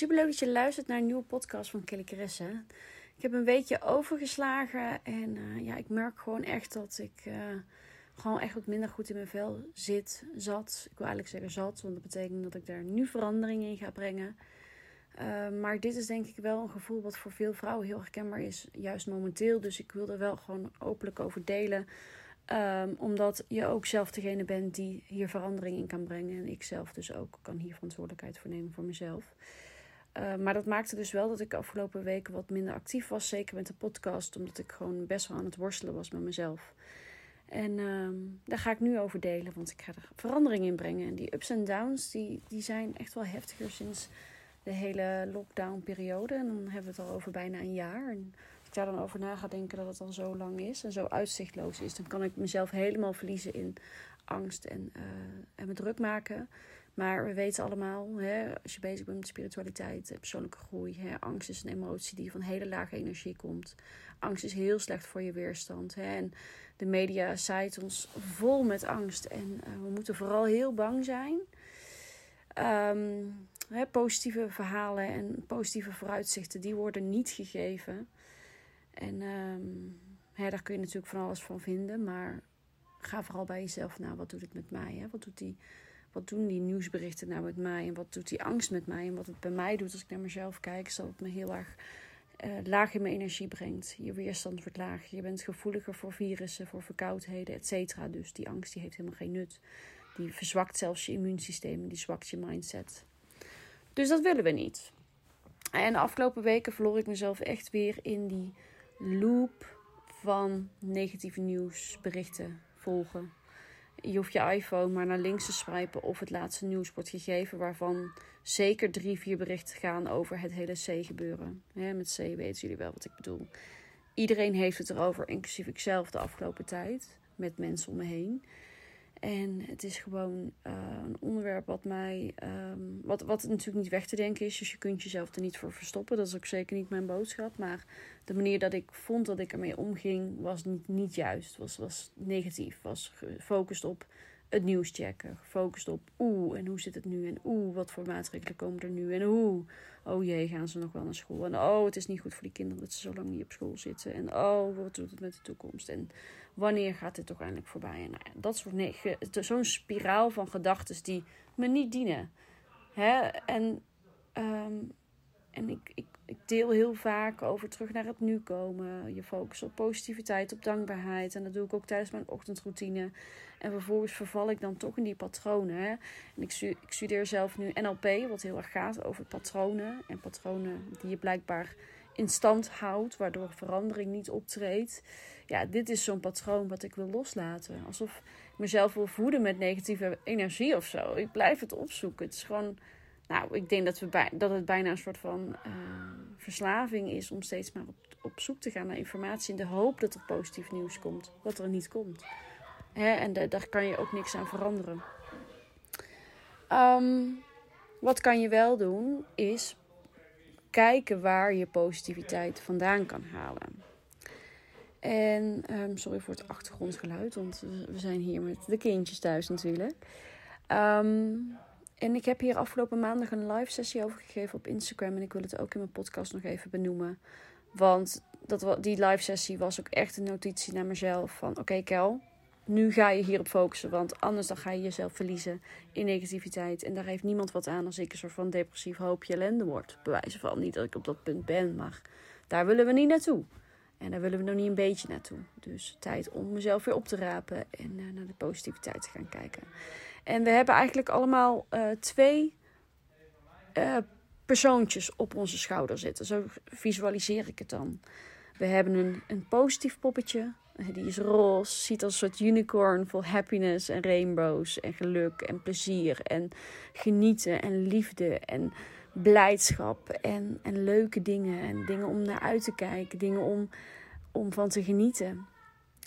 superleuk dat je luistert naar een nieuwe podcast van Kelly Caresse. Ik heb een weekje overgeslagen en uh, ja, ik merk gewoon echt dat ik uh, gewoon echt wat minder goed in mijn vel zit, zat. Ik wil eigenlijk zeggen zat, want dat betekent dat ik daar nu verandering in ga brengen. Uh, maar dit is denk ik wel een gevoel wat voor veel vrouwen heel herkenbaar is, juist momenteel. Dus ik wil er wel gewoon openlijk over delen. Um, omdat je ook zelf degene bent die hier verandering in kan brengen. En ik zelf dus ook kan hier verantwoordelijkheid voor nemen voor mezelf. Uh, maar dat maakte dus wel dat ik de afgelopen weken wat minder actief was. Zeker met de podcast. Omdat ik gewoon best wel aan het worstelen was met mezelf. En um, daar ga ik nu over delen. Want ik ga er verandering in brengen. En die ups en downs die, die zijn echt wel heftiger sinds de hele lockdown periode. En dan hebben we het al over bijna een jaar. En ik daar dan over na ga denken dat het al zo lang is en zo uitzichtloos is, dan kan ik mezelf helemaal verliezen in angst en, uh, en me druk maken. Maar we weten allemaal, hè, als je bezig bent met spiritualiteit, persoonlijke groei, hè, angst is een emotie die van hele lage energie komt. Angst is heel slecht voor je weerstand. Hè, en de media zaait ons vol met angst. En uh, we moeten vooral heel bang zijn. Um, hè, positieve verhalen en positieve vooruitzichten, die worden niet gegeven. En um, ja, daar kun je natuurlijk van alles van vinden. Maar ga vooral bij jezelf na. Wat doet het met mij? Hè? Wat, doet die, wat doen die nieuwsberichten nou met mij? En wat doet die angst met mij? En wat het bij mij doet als ik naar mezelf kijk, is dat het me heel erg uh, laag in mijn energie brengt. Je weerstand wordt laag. Je bent gevoeliger voor virussen, voor verkoudheden, et cetera. Dus die angst die heeft helemaal geen nut. Die verzwakt zelfs je immuunsysteem. Die zwakt je mindset. Dus dat willen we niet. En de afgelopen weken verloor ik mezelf echt weer in die loop van negatieve nieuwsberichten volgen. Je hoeft je iPhone maar naar links te swipen of het laatste nieuws wordt gegeven, waarvan zeker drie, vier berichten gaan over het hele C-gebeuren. met C weten jullie wel wat ik bedoel. Iedereen heeft het erover, inclusief ikzelf de afgelopen tijd, met mensen om me heen. En het is gewoon uh, een onderwerp wat mij. Um, wat, wat natuurlijk niet weg te denken is. Dus je kunt jezelf er niet voor verstoppen. Dat is ook zeker niet mijn boodschap. Maar de manier dat ik vond dat ik ermee omging, was niet, niet juist. Was, was negatief. Was gefocust op het nieuws checken. Gefocust op oeh, en hoe zit het nu? En oeh, wat voor maatregelen komen er nu? En oeh, oh jee, gaan ze nog wel naar school? En oh, het is niet goed voor die kinderen dat ze zo lang niet op school zitten. En oh, wat doet het met de toekomst? En wanneer gaat dit toch eindelijk voorbij? En nou dat soort nee, zo'n spiraal van gedachten die me niet dienen. Hè? En, um, en ik, ik, ik deel heel vaak over terug naar het nu komen. Je focus op positiviteit, op dankbaarheid. En dat doe ik ook tijdens mijn ochtendroutine. En vervolgens verval ik dan toch in die patronen. Hè? En ik, ik studeer zelf nu NLP, wat heel erg gaat over patronen. En patronen die je blijkbaar in stand houdt, waardoor verandering niet optreedt. Ja, dit is zo'n patroon wat ik wil loslaten. Alsof ik mezelf wil voeden met negatieve energie of zo. Ik blijf het opzoeken. Het is gewoon. Nou, ik denk dat, we bij, dat het bijna een soort van uh, verslaving is om steeds maar op, op zoek te gaan naar informatie in de hoop dat er positief nieuws komt, wat er niet komt. Hè? En daar kan je ook niks aan veranderen. Um, wat kan je wel doen, is kijken waar je positiviteit vandaan kan halen. En um, sorry voor het achtergrondgeluid, want we zijn hier met de kindjes thuis natuurlijk. Um, en ik heb hier afgelopen maandag een live sessie over gegeven op Instagram. En ik wil het ook in mijn podcast nog even benoemen. Want dat, die live sessie was ook echt een notitie naar mezelf. Van oké Kel, nu ga je hierop focussen. Want anders dan ga je jezelf verliezen in negativiteit. En daar heeft niemand wat aan als ik een soort van depressief hoopje ellende word. Bewijzen van niet dat ik op dat punt ben. Maar daar willen we niet naartoe. En daar willen we nog niet een beetje naartoe. Dus tijd om mezelf weer op te rapen en uh, naar de positiviteit te gaan kijken. En we hebben eigenlijk allemaal uh, twee uh, persoontjes op onze schouder zitten. Zo visualiseer ik het dan. We hebben een, een positief poppetje. Die is roze, ziet als een soort unicorn vol happiness en rainbows en geluk en plezier en genieten en liefde en blijdschap en, en leuke dingen en dingen om naar uit te kijken, dingen om, om van te genieten.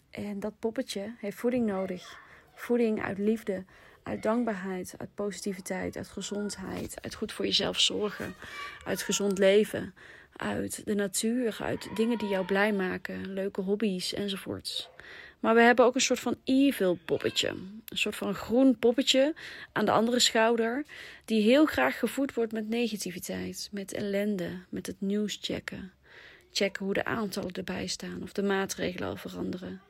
En dat poppetje heeft voeding nodig. Voeding uit liefde, uit dankbaarheid, uit positiviteit, uit gezondheid, uit goed voor jezelf zorgen, uit gezond leven, uit de natuur, uit dingen die jou blij maken, leuke hobby's enzovoorts. Maar we hebben ook een soort van evil poppetje. Een soort van groen poppetje aan de andere schouder. Die heel graag gevoed wordt met negativiteit, met ellende, met het nieuws checken. Checken hoe de aantallen erbij staan of de maatregelen al veranderen.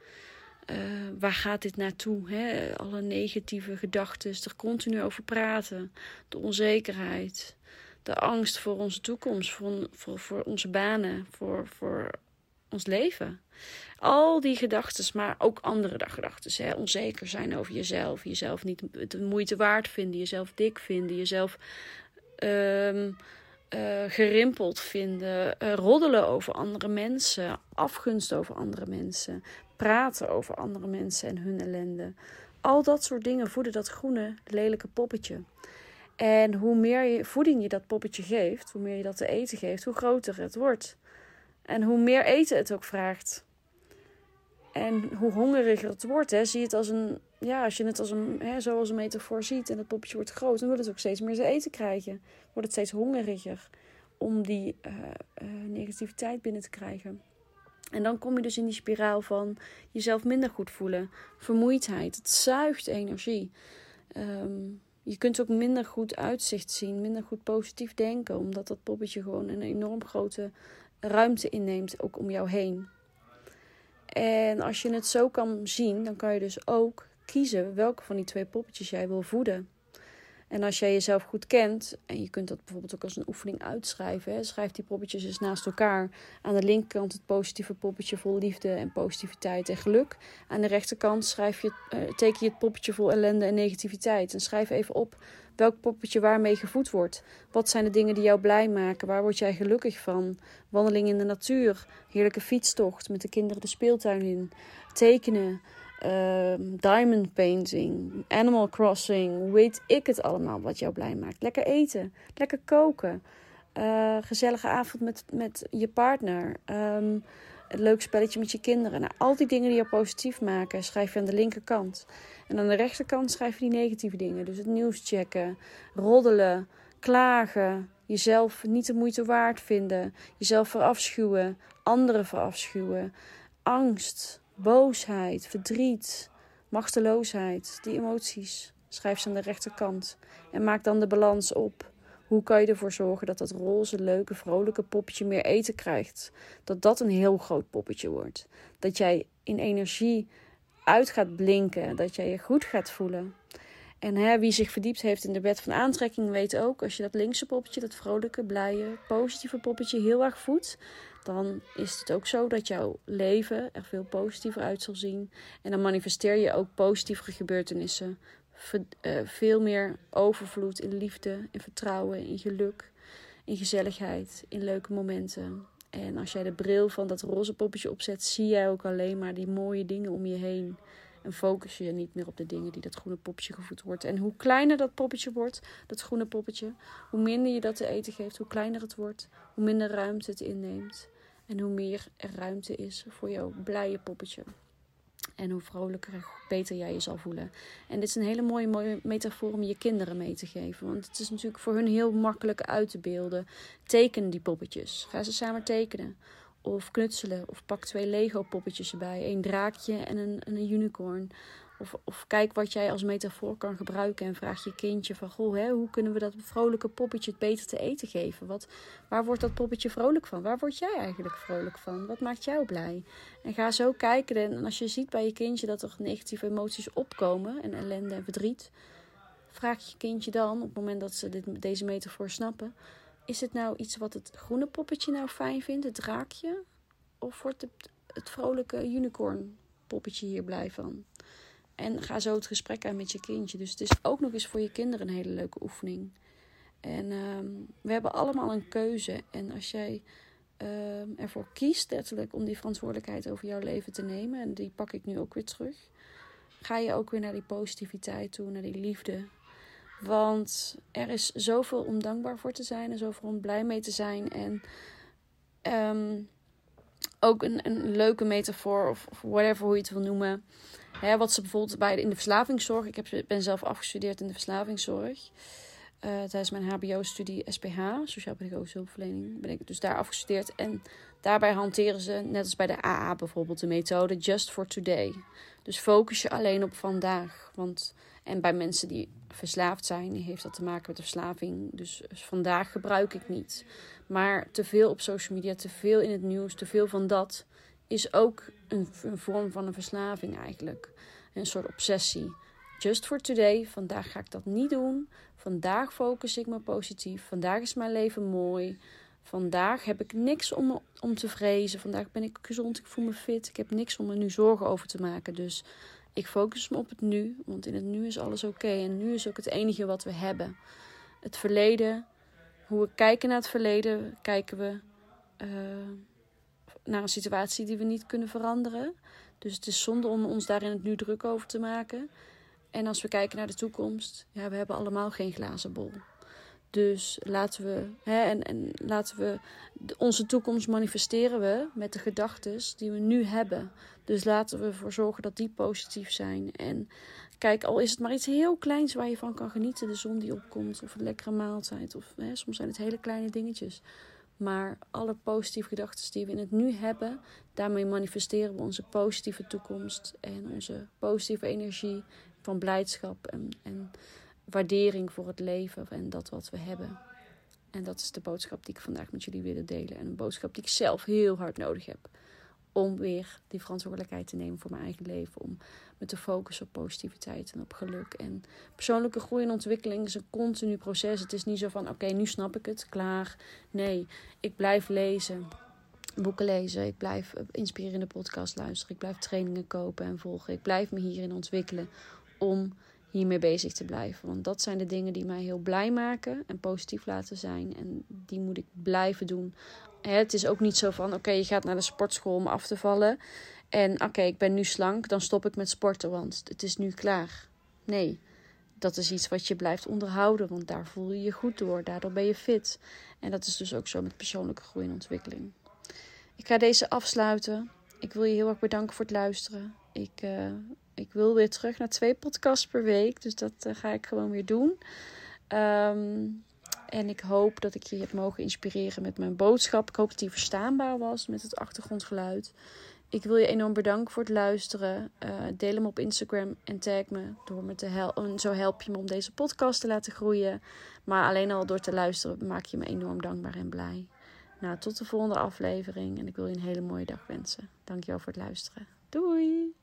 Uh, waar gaat dit naartoe? Hè? Alle negatieve gedachten, er continu over praten. De onzekerheid, de angst voor onze toekomst, voor, voor, onze banen, voor, voor ons leven. Al die gedachten, maar ook andere gedachten. Onzeker zijn over jezelf, jezelf niet de moeite waard vinden, jezelf dik vinden, jezelf um, gerimpeld vinden, uh, roddelen over andere mensen, afgunst over andere mensen, praten over andere mensen en hun ellende. Al dat soort dingen voeden dat groene, lelijke poppetje. En hoe meer voeding je dat poppetje geeft, hoe meer je dat te eten geeft, hoe groter het wordt. En hoe meer eten het ook vraagt. En hoe hongeriger het wordt, hè, zie je het als een, ja, als je het als een, hè, zoals een metafoor ziet en het poppetje wordt groot, dan wordt het ook steeds meer te eten krijgen. Wordt het steeds hongeriger om die uh, uh, negativiteit binnen te krijgen. En dan kom je dus in die spiraal van jezelf minder goed voelen, vermoeidheid. Het zuigt energie. Um, je kunt ook minder goed uitzicht zien, minder goed positief denken, omdat dat poppetje gewoon een enorm grote ruimte inneemt, ook om jou heen. En als je het zo kan zien, dan kan je dus ook kiezen welke van die twee poppetjes jij wil voeden. En als jij jezelf goed kent, en je kunt dat bijvoorbeeld ook als een oefening uitschrijven, hè, schrijf die poppetjes eens naast elkaar. Aan de linkerkant het positieve poppetje vol liefde en positiviteit en geluk. Aan de rechterkant schrijf je, uh, teken je het poppetje vol ellende en negativiteit. En schrijf even op welk poppetje waarmee gevoed wordt. Wat zijn de dingen die jou blij maken? Waar word jij gelukkig van? Wandeling in de natuur, heerlijke fietstocht met de kinderen de speeltuin in, tekenen. Uh, diamond painting, Animal Crossing, weet ik het allemaal wat jou blij maakt. Lekker eten, lekker koken, uh, gezellige avond met, met je partner, um, een leuk spelletje met je kinderen. Nou, al die dingen die je positief maken, schrijf je aan de linkerkant. En aan de rechterkant schrijf je die negatieve dingen. Dus het nieuws checken, roddelen, klagen, jezelf niet de moeite waard vinden, jezelf verafschuwen, anderen verafschuwen, angst, boosheid, verdriet, machteloosheid, die emoties. Schrijf ze aan de rechterkant en maak dan de balans op. Hoe kan je ervoor zorgen dat dat roze, leuke, vrolijke poppetje meer eten krijgt? Dat dat een heel groot poppetje wordt. Dat jij in energie uit gaat blinken, dat jij je goed gaat voelen. En hè, wie zich verdiept heeft in de wet van aantrekking weet ook, als je dat linkse poppetje, dat vrolijke, blije, positieve poppetje heel erg voedt, dan is het ook zo dat jouw leven er veel positiever uit zal zien. En dan manifesteer je ook positievere gebeurtenissen. Eh, veel meer overvloed in liefde, in vertrouwen, in geluk, in gezelligheid, in leuke momenten. En als jij de bril van dat roze poppetje opzet, zie jij ook alleen maar die mooie dingen om je heen. En focus je niet meer op de dingen die dat groene poppetje gevoed wordt. En hoe kleiner dat poppetje wordt, dat groene poppetje, hoe minder je dat te eten geeft, hoe kleiner het wordt, hoe minder ruimte het inneemt. En hoe meer er ruimte is voor jouw blije poppetje. En hoe vrolijker en beter jij je zal voelen. En dit is een hele mooie, mooie metafoor om je kinderen mee te geven. Want het is natuurlijk voor hun heel makkelijk uit te beelden. Teken die poppetjes. Ga ze samen tekenen. Of knutselen. Of pak twee Lego poppetjes erbij. Een draakje en een, een unicorn. Of, of kijk wat jij als metafoor kan gebruiken en vraag je kindje van... Goh, hè, hoe kunnen we dat vrolijke poppetje het beter te eten geven? Wat, waar wordt dat poppetje vrolijk van? Waar word jij eigenlijk vrolijk van? Wat maakt jou blij? En ga zo kijken en als je ziet bij je kindje dat er negatieve emoties opkomen... en ellende en verdriet... vraag je kindje dan, op het moment dat ze dit, deze metafoor snappen... Is het nou iets wat het groene poppetje nou fijn vindt, het draakje? Of wordt het, het vrolijke unicorn poppetje hier blij van? En ga zo het gesprek aan met je kindje. Dus het is ook nog eens voor je kinderen een hele leuke oefening. En ehm, we hebben allemaal een keuze. En als jij ehm, ervoor kiest, letterlijk, om die verantwoordelijkheid over jouw leven te nemen, en die pak ik nu ook weer terug, ga je ook weer naar die positiviteit toe, naar die liefde. Want er is zoveel om dankbaar voor te zijn en zoveel om blij mee te zijn. En ehm, ook een, een leuke metafoor, of, of whatever hoe je het wil noemen wat ze bijvoorbeeld bij in de verslavingszorg. Ik heb, ben zelf afgestudeerd in de verslavingszorg. Tijdens mijn HBO-studie SPH, Sociaal Pedagogische Hulpverlening, ben ik dus daar afgestudeerd. En daarbij hanteren ze, net als bij de AA bijvoorbeeld, de methode Just for Today. Dus focus je alleen op vandaag. Want, en bij mensen die verslaafd zijn, heeft dat te maken met verslaving. Dus vandaag gebruik ik niet. Maar te veel op social media, te veel in het nieuws, te veel van dat is ook een vorm van een verslaving eigenlijk. Een soort obsessie. Just for today. Vandaag ga ik dat niet doen. Vandaag focus ik me positief. Vandaag is mijn leven mooi. Vandaag heb ik niks om, om te vrezen. Vandaag ben ik gezond. Ik voel me fit. Ik heb niks om me nu zorgen over te maken. Dus ik focus me op het nu. Want in het nu is alles oké. En nu is ook het enige wat we hebben. Het verleden. Hoe we kijken naar het verleden. Kijken we uh, naar een situatie die we niet kunnen veranderen. Dus het is zonde om ons daar in het nu druk over te maken. En als we kijken naar de toekomst, ja, we hebben allemaal geen glazen bol. Dus laten we, hè, en, en laten we onze toekomst manifesteren we met de gedachten die we nu hebben. Dus laten we ervoor zorgen dat die positief zijn. En kijk, al is het maar iets heel kleins waar je van kan genieten. De zon die opkomt, of een lekkere maaltijd. Of hè, soms zijn het hele kleine dingetjes. Maar alle positieve gedachten die we in het nu hebben, daarmee manifesteren we onze positieve toekomst en onze positieve energie van blijdschap en, en waardering voor het leven en dat wat we hebben. En dat is de boodschap die ik vandaag met jullie willen delen. En een boodschap die ik zelf heel hard nodig heb. Om weer die verantwoordelijkheid te nemen voor mijn eigen leven. Om me te focussen op positiviteit en op geluk. En persoonlijke groei en ontwikkeling is een continu proces. Het is niet zo van: oké, nu snap ik het, klaar. Nee, ik blijf lezen, boeken lezen. Ik blijf inspirerende podcast luisteren. Ik blijf trainingen kopen en volgen. Ik blijf me hierin ontwikkelen om hiermee bezig te blijven. Want dat zijn de dingen die mij heel blij maken en positief laten zijn. En die moet ik blijven doen. Het is ook niet zo van: oké, je gaat naar de sportschool om af te vallen. En oké, ik ben nu slank, dan stop ik met sporten, want het is nu klaar. Nee, dat is iets wat je blijft onderhouden, want daar voel je je goed door. Daardoor ben je fit. En dat is dus ook zo met persoonlijke groei en ontwikkeling. Ik ga deze afsluiten. Ik wil je heel erg bedanken voor het luisteren. Ik, uh, ik wil weer terug naar twee podcasts per week. Dus dat uh, ga ik gewoon weer doen. Um, en ik hoop dat ik je heb mogen inspireren met mijn boodschap. Ik hoop dat die verstaanbaar was met het achtergrondgeluid. Ik wil je enorm bedanken voor het luisteren. Uh, deel hem op Instagram en tag me door me te helpen. Zo help je me om deze podcast te laten groeien. Maar alleen al door te luisteren maak je me enorm dankbaar en blij. Nou, tot de volgende aflevering. En ik wil je een hele mooie dag wensen. Dankjewel voor het luisteren. Doei!